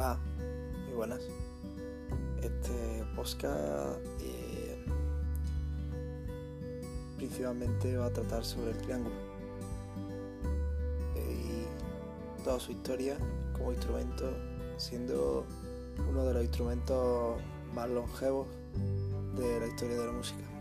Hola, muy buenas. Este podcast eh, principalmente va a tratar sobre el triángulo eh, y toda su historia como instrumento, siendo uno de los instrumentos más longevos de la historia de la música.